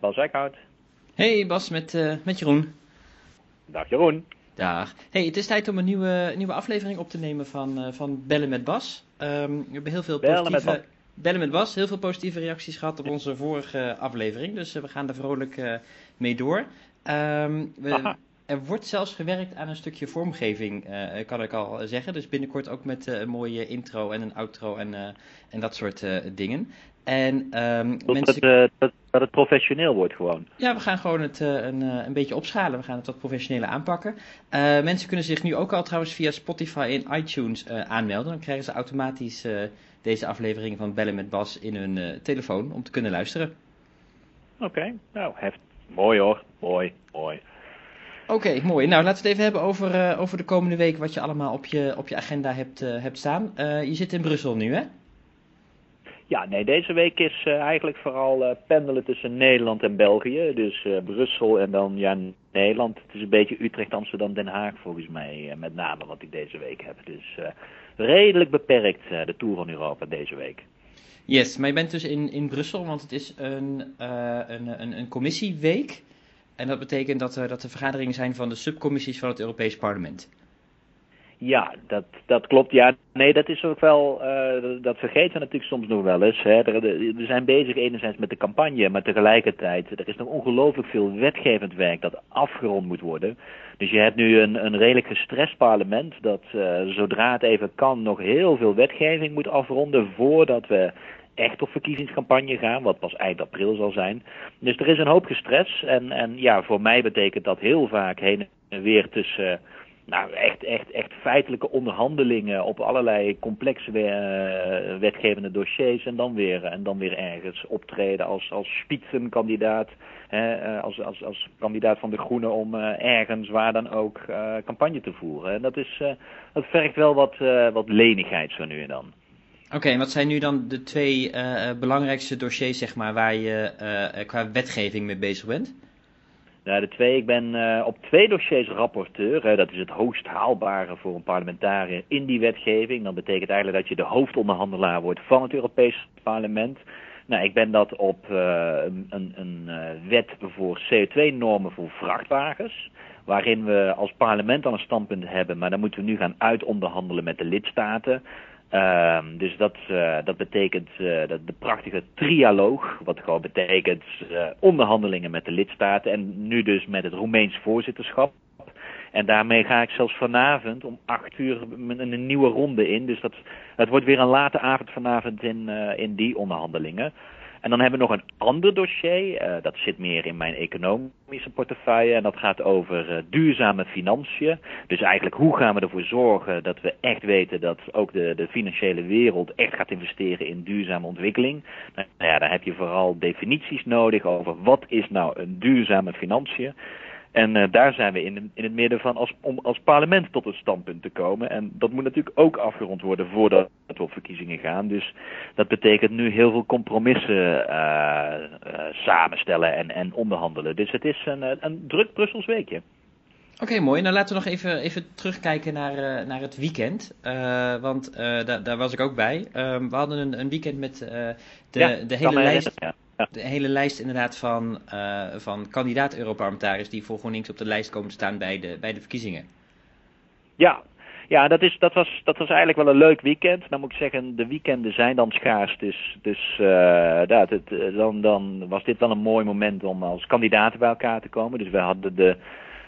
met Bas Eckhout. Hey Bas, met, uh, met Jeroen. Dag Jeroen. Dag. Hey, het is tijd om een nieuwe, nieuwe aflevering op te nemen van, uh, van Bellen met Bas. Um, we hebben heel veel Bellen positieve... met. Bellen met Bas. Heel veel positieve reacties gehad op onze vorige aflevering. Dus uh, we gaan er vrolijk mee door. Um, we, er wordt zelfs gewerkt aan een stukje vormgeving, kan ik al zeggen. Dus binnenkort ook met een mooie intro en een outro en, en dat soort dingen. En, um, dat, mensen... het, dat, dat, het professioneel wordt gewoon. Ja, we gaan gewoon het een, een beetje opschalen. We gaan het wat professioneler aanpakken. Mensen kunnen zich nu ook al trouwens via Spotify en iTunes aanmelden. Dan krijgen ze automatisch deze aflevering van Bellen met Bas in hun telefoon om te kunnen luisteren. Oké, okay. nou, heft. mooi hoor. Mooi, mooi. Oké, okay, mooi. Nou, laten we het even hebben over, over de komende week wat je allemaal op je, op je agenda hebt, hebt staan. je zit in Brussel nu, hè? Ja, nee, deze week is eigenlijk vooral pendelen tussen Nederland en België. Dus Brussel en dan ja, Nederland. Het is een beetje Utrecht, Amsterdam, Den Haag volgens mij met name wat ik deze week heb. Dus redelijk beperkt de Tour van Europa deze week. Yes, maar je bent dus in, in Brussel, want het is een, een, een, een commissieweek. En dat betekent dat er, dat er vergaderingen zijn van de subcommissies van het Europees Parlement. Ja, dat, dat klopt. Ja, nee, dat is ook wel, uh, dat vergeten we natuurlijk soms nog wel eens. Hè. We zijn bezig enerzijds met de campagne, maar tegelijkertijd, er is nog ongelooflijk veel wetgevend werk dat afgerond moet worden. Dus je hebt nu een, een redelijk gestrest parlement dat uh, zodra het even kan nog heel veel wetgeving moet afronden voordat we echt op verkiezingscampagne gaan, wat pas eind april zal zijn. Dus er is een hoop gestres en, en ja, voor mij betekent dat heel vaak heen en weer tussen... Uh, nou, echt, echt, echt feitelijke onderhandelingen op allerlei complexe uh, wetgevende dossiers en dan weer, en dan weer ergens optreden als, als spitsenkandidaat, hè, als, als, als kandidaat van de Groenen om ergens waar dan ook campagne te voeren. En dat, is, dat vergt wel wat, wat lenigheid zo nu en dan. Oké, en wat zijn nu dan de twee belangrijkste dossiers zeg maar, waar je qua wetgeving mee bezig bent? Nou, de twee, ik ben op twee dossiers rapporteur. Dat is het hoogst haalbare voor een parlementariër in die wetgeving. Dat betekent eigenlijk dat je de hoofdonderhandelaar wordt van het Europees Parlement. Nou, ik ben dat op een, een wet voor CO2-normen voor vrachtwagens. Waarin we als parlement al een standpunt hebben, maar dan moeten we nu gaan uitonderhandelen met de lidstaten. Uh, dus dat, uh, dat betekent uh, dat de prachtige trialoog, wat gewoon betekent onderhandelingen met de lidstaten en nu dus met het Roemeens voorzitterschap. En daarmee ga ik zelfs vanavond om acht uur een nieuwe ronde in. Dus dat, het wordt weer een late avond vanavond in, in die onderhandelingen. En dan hebben we nog een ander dossier, uh, dat zit meer in mijn economische portefeuille en dat gaat over uh, duurzame financiën. Dus eigenlijk hoe gaan we ervoor zorgen dat we echt weten dat ook de, de financiële wereld echt gaat investeren in duurzame ontwikkeling. Nou ja, daar heb je vooral definities nodig over wat is nou een duurzame financiën. En uh, daar zijn we in, in het midden van als, om als parlement tot een standpunt te komen. En dat moet natuurlijk ook afgerond worden voordat we op verkiezingen gaan. Dus dat betekent nu heel veel compromissen uh, uh, samenstellen en, en onderhandelen. Dus het is een, een druk Brussels weekje. Oké, okay, mooi. Nou laten we nog even, even terugkijken naar, naar het weekend. want da daar was ik ook bij. we hadden een, een weekend met de, ja, de hele lijst. Ja. De hele lijst inderdaad van, uh, van kandidaat-Europarlementariërs die voor GroenLinks op de lijst komen te staan bij de, bij de verkiezingen. Ja, ja dat, is, dat, was, dat was eigenlijk wel een leuk weekend. Dan moet ik zeggen, de weekenden zijn dan schaars. Dus, dus uh, het, dan, dan was dit wel een mooi moment om als kandidaten bij elkaar te komen. Dus we hadden de,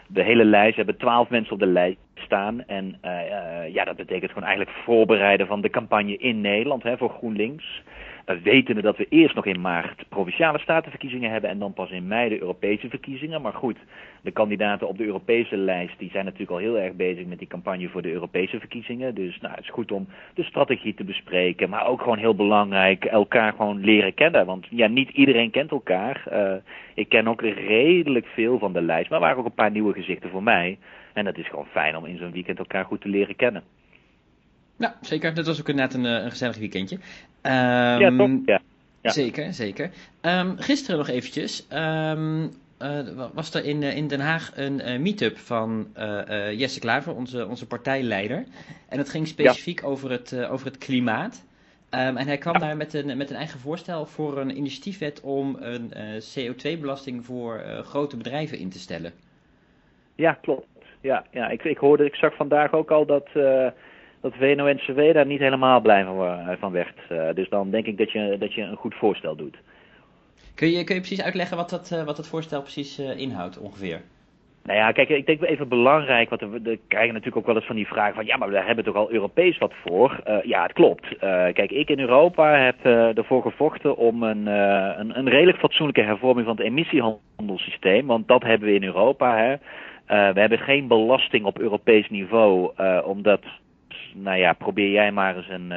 de hele lijst, we hebben twaalf mensen op de lijst staan. En ja, dat betekent gewoon eigenlijk voorbereiden van de campagne in Nederland hè, voor GroenLinks. Uh, wetende dat we eerst nog in maart provinciale statenverkiezingen hebben en dan pas in mei de Europese verkiezingen. Maar goed, de kandidaten op de Europese lijst die zijn natuurlijk al heel erg bezig met die campagne voor de Europese verkiezingen. Dus nou, het is goed om de strategie te bespreken, maar ook gewoon heel belangrijk elkaar gewoon leren kennen. Want ja, niet iedereen kent elkaar. Uh, ik ken ook redelijk veel van de lijst, maar er waren ook een paar nieuwe gezichten voor mij. En dat is gewoon fijn om in zo'n weekend elkaar goed te leren kennen. Ja, zeker. Dat was ook inderdaad een, een gezellig weekendje. Um, ja, toch? Ja. ja. Zeker, zeker. Um, gisteren nog eventjes um, uh, was er in, uh, in Den Haag een uh, meet-up van Jesse Klaver, onze, onze partijleider. En het ging specifiek ja. over, het, over het klimaat. Ehm, en hij kwam daar met een, met een eigen voorstel voor een initiatiefwet om een CO2-belasting voor grote bedrijven in te stellen. Ja, klopt. Ja, ja ik, ik hoorde, ik zag vandaag ook al dat, dat VNO-NCW daar niet helemaal blij van, van werd. dus dan denk ik dat je, dat je een goed voorstel doet. Kun je, kun je precies uitleggen wat dat, wat dat voorstel precies inhoudt ongeveer? Nou ja, kijk, ik denk even belangrijk, want we krijgen natuurlijk ook wel eens van die vraag van, ja, maar we hebben toch al Europees wat voor? Uh, ja, het klopt. Uh, kijk, ik in Europa heb uh, ervoor gevochten om een, een, een, redelijk fatsoenlijke hervorming van het emissiehandelssysteem, want dat hebben we in Europa. Hè. we hebben geen belasting op Europees niveau, omdat, nou ja, probeer jij maar eens een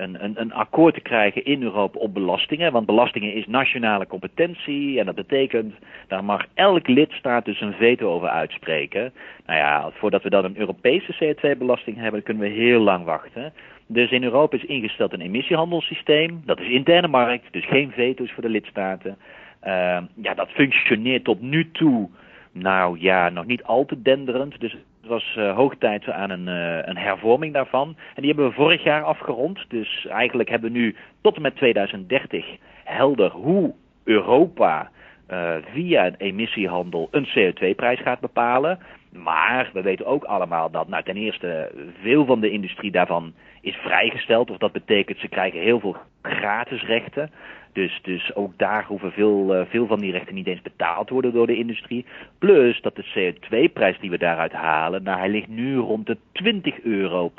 een, een, een akkoord te krijgen in Europa op belastingen. Want belastingen is nationale competentie. En dat betekent, daar mag elk lidstaat dus een veto over uitspreken. Nou ja, voordat we dan een Europese CO2-belasting hebben, kunnen we heel lang wachten. Dus in Europa is ingesteld een emissiehandelssysteem. Dat is interne markt, dus geen veto's voor de lidstaten. Uh, ja, dat functioneert tot nu toe, nou ja, nog niet al te denderend. Dus was uh, hoog tijd aan een, uh, een hervorming daarvan. En die hebben we vorig jaar afgerond. Dus eigenlijk hebben we nu tot en met 2030 helder hoe Europa uh, via een emissiehandel een CO2-prijs gaat bepalen. Maar we weten ook allemaal dat nou, ten eerste veel van de industrie daarvan is vrijgesteld. Of dat betekent ze krijgen heel veel gratis rechten. Dus, dus ook daar hoeven veel, uh, veel van die rechten niet eens betaald worden door de industrie. Plus dat de CO2-prijs die we daaruit halen, nou hij ligt nu rond de 20 euro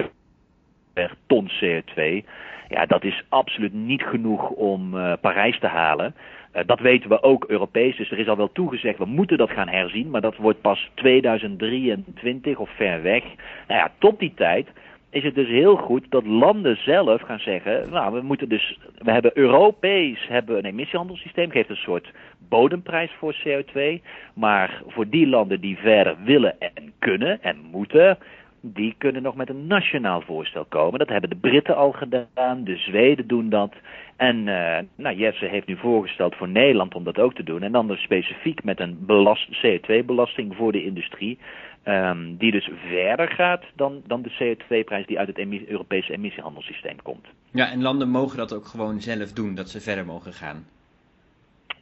per ton CO2. Ja, dat is absoluut niet genoeg om uh, Parijs te halen. Uh, dat weten we ook Europees, dus er is al wel toegezegd, we moeten dat gaan herzien, maar dat wordt pas 2023 of ver weg. Nou ja, tot die tijd is het dus heel goed dat landen zelf gaan zeggen, nou we moeten dus, we hebben Europees hebben een emissiehandelssysteem, geeft een soort bodemprijs voor CO2, maar voor die landen die verder willen en kunnen en moeten, die kunnen nog met een nationaal voorstel komen. Dat hebben de Britten al gedaan, de Zweden doen dat. En uh, nou, Jesse heeft nu voorgesteld voor Nederland om dat ook te doen. En dan dus specifiek met een CO2-belasting voor de industrie. Um, die dus verder gaat dan, dan de CO2-prijs die uit het emis Europese emissiehandelssysteem komt. Ja, en landen mogen dat ook gewoon zelf doen, dat ze verder mogen gaan.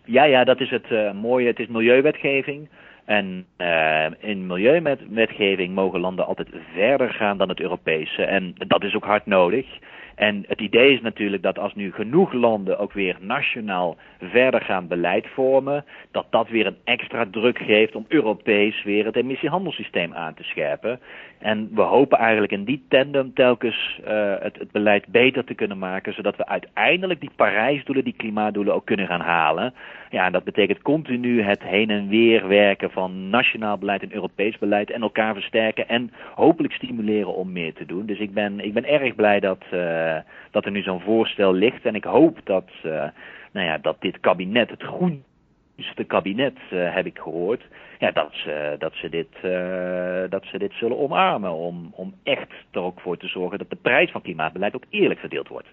Ja, ja, dat is het uh, mooie. Het is milieuwetgeving. En uh, in milieuwetgeving mogen landen altijd verder gaan dan het Europese. En dat is ook hard nodig. En het idee is natuurlijk dat als nu genoeg landen ook weer nationaal verder gaan beleid vormen, dat dat weer een extra druk geeft om Europees weer het emissiehandelssysteem aan te scherpen. En we hopen eigenlijk in die tandem telkens uh, het, het beleid beter te kunnen maken, zodat we uiteindelijk die Parijsdoelen, die klimaatdoelen ook kunnen gaan halen. Ja, dat betekent continu het heen en weer werken van nationaal beleid en Europees beleid en elkaar versterken en hopelijk stimuleren om meer te doen. Dus ik ben, ik ben erg blij dat, uh, dat er nu zo'n voorstel ligt en ik hoop dat, uh, nou ja, dat dit kabinet, het groenste kabinet uh, heb ik gehoord, ja, dat, ze, dat, ze dit, dat ze dit zullen omarmen om, om echt er ook voor te zorgen dat de prijs van klimaatbeleid ook eerlijk verdeeld wordt.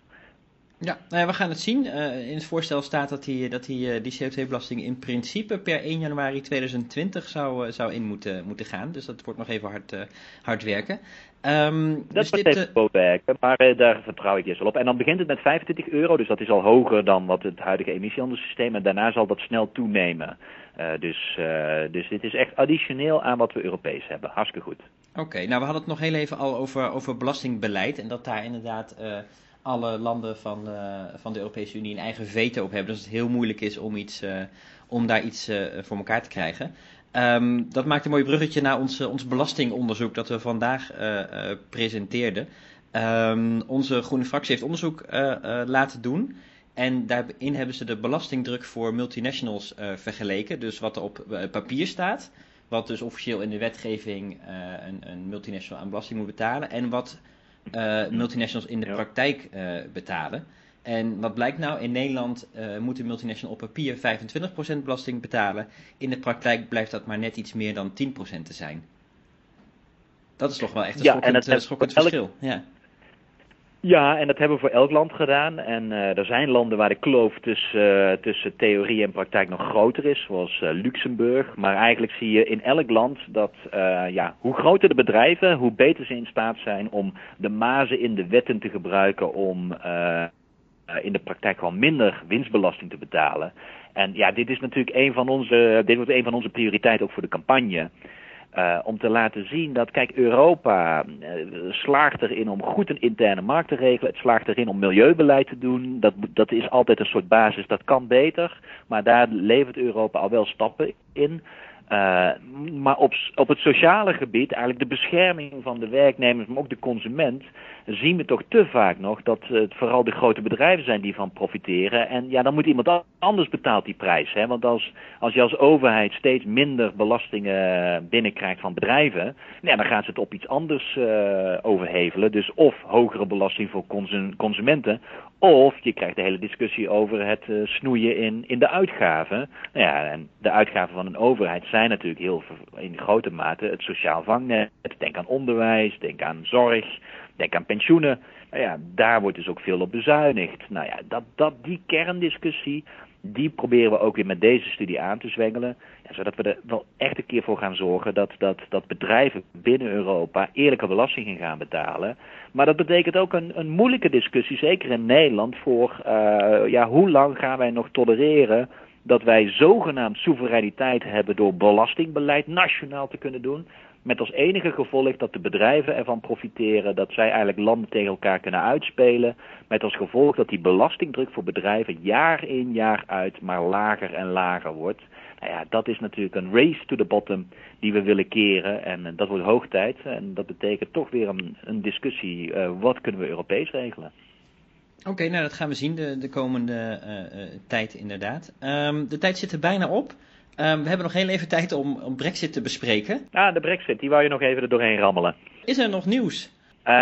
Ja, nou ja, we gaan het zien. Uh, in het voorstel staat dat die, dat die, uh, die CO2-belasting in principe per 1 januari 2020 zou, uh, zou in moeten, moeten gaan. Dus dat wordt nog even hard, hard werken. Um, dat dus wordt dit, even werken, maar daar vertrouw ik eerst wel op. En dan begint het met 25 euro, dus dat is al hoger dan wat het huidige emissiehandelssysteem. En daarna zal dat snel toenemen. dus, dus dit is echt additioneel aan wat we Europees hebben. Hartstikke goed. Oké, nou we hadden het nog heel even al over, over belastingbeleid. En dat daar inderdaad alle landen van, uh, van de Europese Unie een eigen veto op hebben. Dus het heel moeilijk is om, iets, uh, om daar iets uh, voor elkaar te krijgen. Um, dat maakt een mooi bruggetje naar ons, ons belastingonderzoek dat we vandaag presenteerden. Um, onze groene fractie heeft onderzoek laten doen. En daarin hebben ze de belastingdruk voor multinationals vergeleken. Dus wat er op papier staat. Wat dus officieel in de wetgeving een, een multinational aan belasting moet betalen. En wat multinationals in de praktijk uh, betalen. En wat blijkt nou? In Nederland uh, moet een multinational op papier 25% belasting betalen. In de praktijk blijft dat maar net iets meer dan 10% te zijn. Dat is toch wel echt een ja, schokkend, en het, schokkend verschil. Ja. Ja, en dat hebben we voor elk land gedaan. En uh, er zijn landen waar de kloof tussen, uh, tussen theorie en praktijk nog groter is, zoals uh, Luxemburg. Maar eigenlijk zie je in elk land dat ja, hoe groter de bedrijven, hoe beter ze in staat zijn om de mazen in de wetten te gebruiken om in de praktijk gewoon minder winstbelasting te betalen. En ja, dit is natuurlijk een van onze, dit wordt een van onze prioriteiten ook voor de campagne. Uh, om te laten zien dat, kijk, Europa uh, slaagt erin om goed een interne markt te regelen. Het slaagt erin om milieubeleid te doen. Dat, dat is altijd een soort basis, dat kan beter. Maar daar levert Europa al wel stappen in. Uh, maar op, op het sociale gebied, eigenlijk de bescherming van de werknemers, maar ook de consument, zien we toch te vaak nog dat het vooral de grote bedrijven zijn die van profiteren. En ja, dan moet iemand anders betaalt die prijs. Hè? Want als, als je als overheid steeds minder belastingen binnenkrijgt van bedrijven, nou ja, dan gaan ze het op iets anders uh, overhevelen. Dus of hogere belasting voor consumenten, of je krijgt de hele discussie over het uh, snoeien in, in de uitgaven. Nou ja, en de uitgaven van een overheid zijn natuurlijk heel in grote mate het sociaal vangnet. Denk aan onderwijs, denk aan zorg, denk aan pensioenen. Nou ja, daar wordt dus ook veel op bezuinigd. Nou ja, dat, dat, die kerndiscussie, die proberen we ook weer met deze studie aan te zwengelen. Ja, zodat we er wel echt een keer voor gaan zorgen dat, dat, dat bedrijven binnen Europa eerlijke belastingen gaan betalen. Maar dat betekent ook een, een moeilijke discussie, zeker in Nederland, voor uh, ja, hoe lang gaan wij nog tolereren dat wij zogenaamd soevereiniteit hebben door belastingbeleid nationaal te kunnen doen. Met als enige gevolg dat de bedrijven ervan profiteren, dat zij eigenlijk landen tegen elkaar kunnen uitspelen. Met als gevolg dat die belastingdruk voor bedrijven jaar in jaar uit maar lager en lager wordt. Nou ja, dat is natuurlijk een race to the bottom die we willen keren. En dat wordt hoog tijd. En dat betekent toch weer een, een discussie. Uh, wat kunnen we Europees regelen? Oké, nou dat gaan we zien de, de komende uh, tijd inderdaad. Um, de tijd zit er bijna op. Um, we hebben nog heel even tijd om, om Brexit te bespreken. Ah, de Brexit, die wou je nog even er doorheen rammelen. Is er nog nieuws? Uh,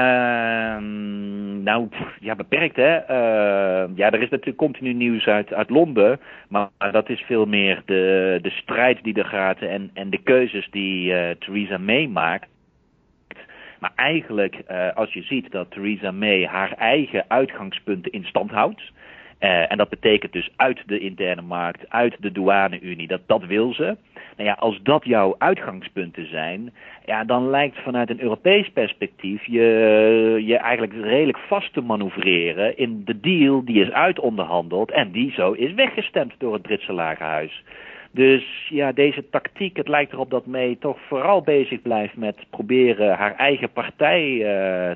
nou, ja, beperkt hè. Uh, ja, er is natuurlijk continu nieuws uit, uit Londen. Maar dat is veel meer de, de strijd die er gaat en, en de keuzes die uh, Theresa May maakt. Maar eigenlijk, uh, als je ziet dat Theresa May haar eigen uitgangspunten in stand houdt. Uh, en dat betekent dus uit de interne markt, uit de douane-unie, dat, dat wil ze. Nou ja, als dat jouw uitgangspunten zijn, ja, dan lijkt vanuit een Europees perspectief je, je eigenlijk redelijk vast te manoeuvreren in de deal die is uitonderhandeld en die zo is weggestemd door het Britse lagerhuis. Dus ja, deze tactiek, het lijkt erop dat May toch vooral bezig blijft met proberen haar eigen partij uh,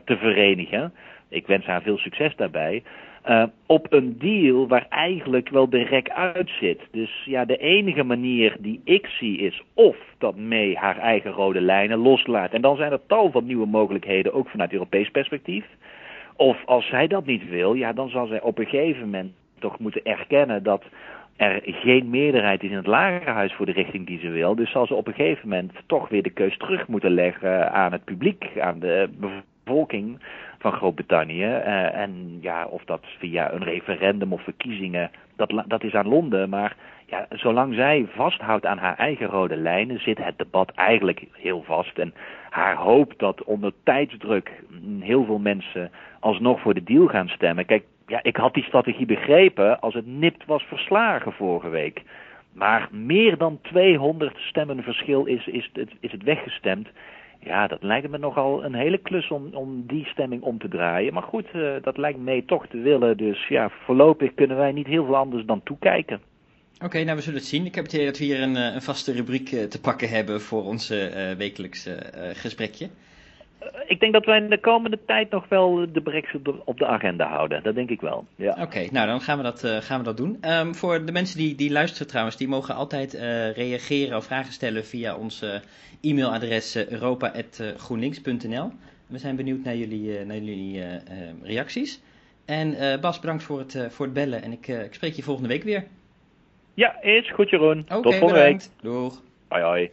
te verenigen. Ik wens haar veel succes daarbij. Uh, op een deal waar eigenlijk wel de rek uit zit. Dus ja, de enige manier die ik zie is of dat May haar eigen rode lijnen loslaat. En dan zijn er tal van nieuwe mogelijkheden, ook vanuit Europees perspectief. Of als zij dat niet wil, ja, dan zal zij op een gegeven moment toch moeten erkennen dat er geen meerderheid is in het lagerhuis voor de richting die ze wil. Dus zal ze op een gegeven moment toch weer de keus terug moeten leggen aan het publiek, aan de bevolking van Groot-Brittannië. Uh, en ja, of dat via een referendum of verkiezingen, dat, dat is aan Londen. Maar ja, zolang zij vasthoudt aan haar eigen rode lijnen, zit het debat eigenlijk heel vast. En haar hoop dat onder tijdsdruk heel veel mensen alsnog voor de deal gaan stemmen. Kijk, ja, ik had die strategie begrepen als het nipt was verslagen vorige week. Maar meer dan 200 stemmen verschil is, is, is het weggestemd. Ja, dat lijkt me nogal een hele klus om, om die stemming om te draaien. Maar goed, uh, dat lijkt me toch te willen. Dus ja, voorlopig kunnen wij niet heel veel anders dan toekijken. Oké, nou we zullen het zien. Ik heb het idee dat we hier een, een vaste rubriek te pakken hebben voor uh, wekelijkse gesprekje. Ik denk dat wij in de komende tijd nog wel de brexit op de agenda houden. Dat denk ik wel. Ja. Oké, okay, nou dan gaan we dat, uh, gaan we dat doen. Um, voor de mensen die, die luisteren trouwens, die mogen altijd uh, reageren of vragen stellen via ons uh, e-mailadres europa.groenlinks.nl. We zijn benieuwd naar jullie, naar jullie reacties. En Bas, bedankt voor het, voor het bellen en ik, ik spreek je volgende week weer. Ja, is goed Jeroen. Okay, Tot volgende bedankt. week. Doeg. Hoi hoi.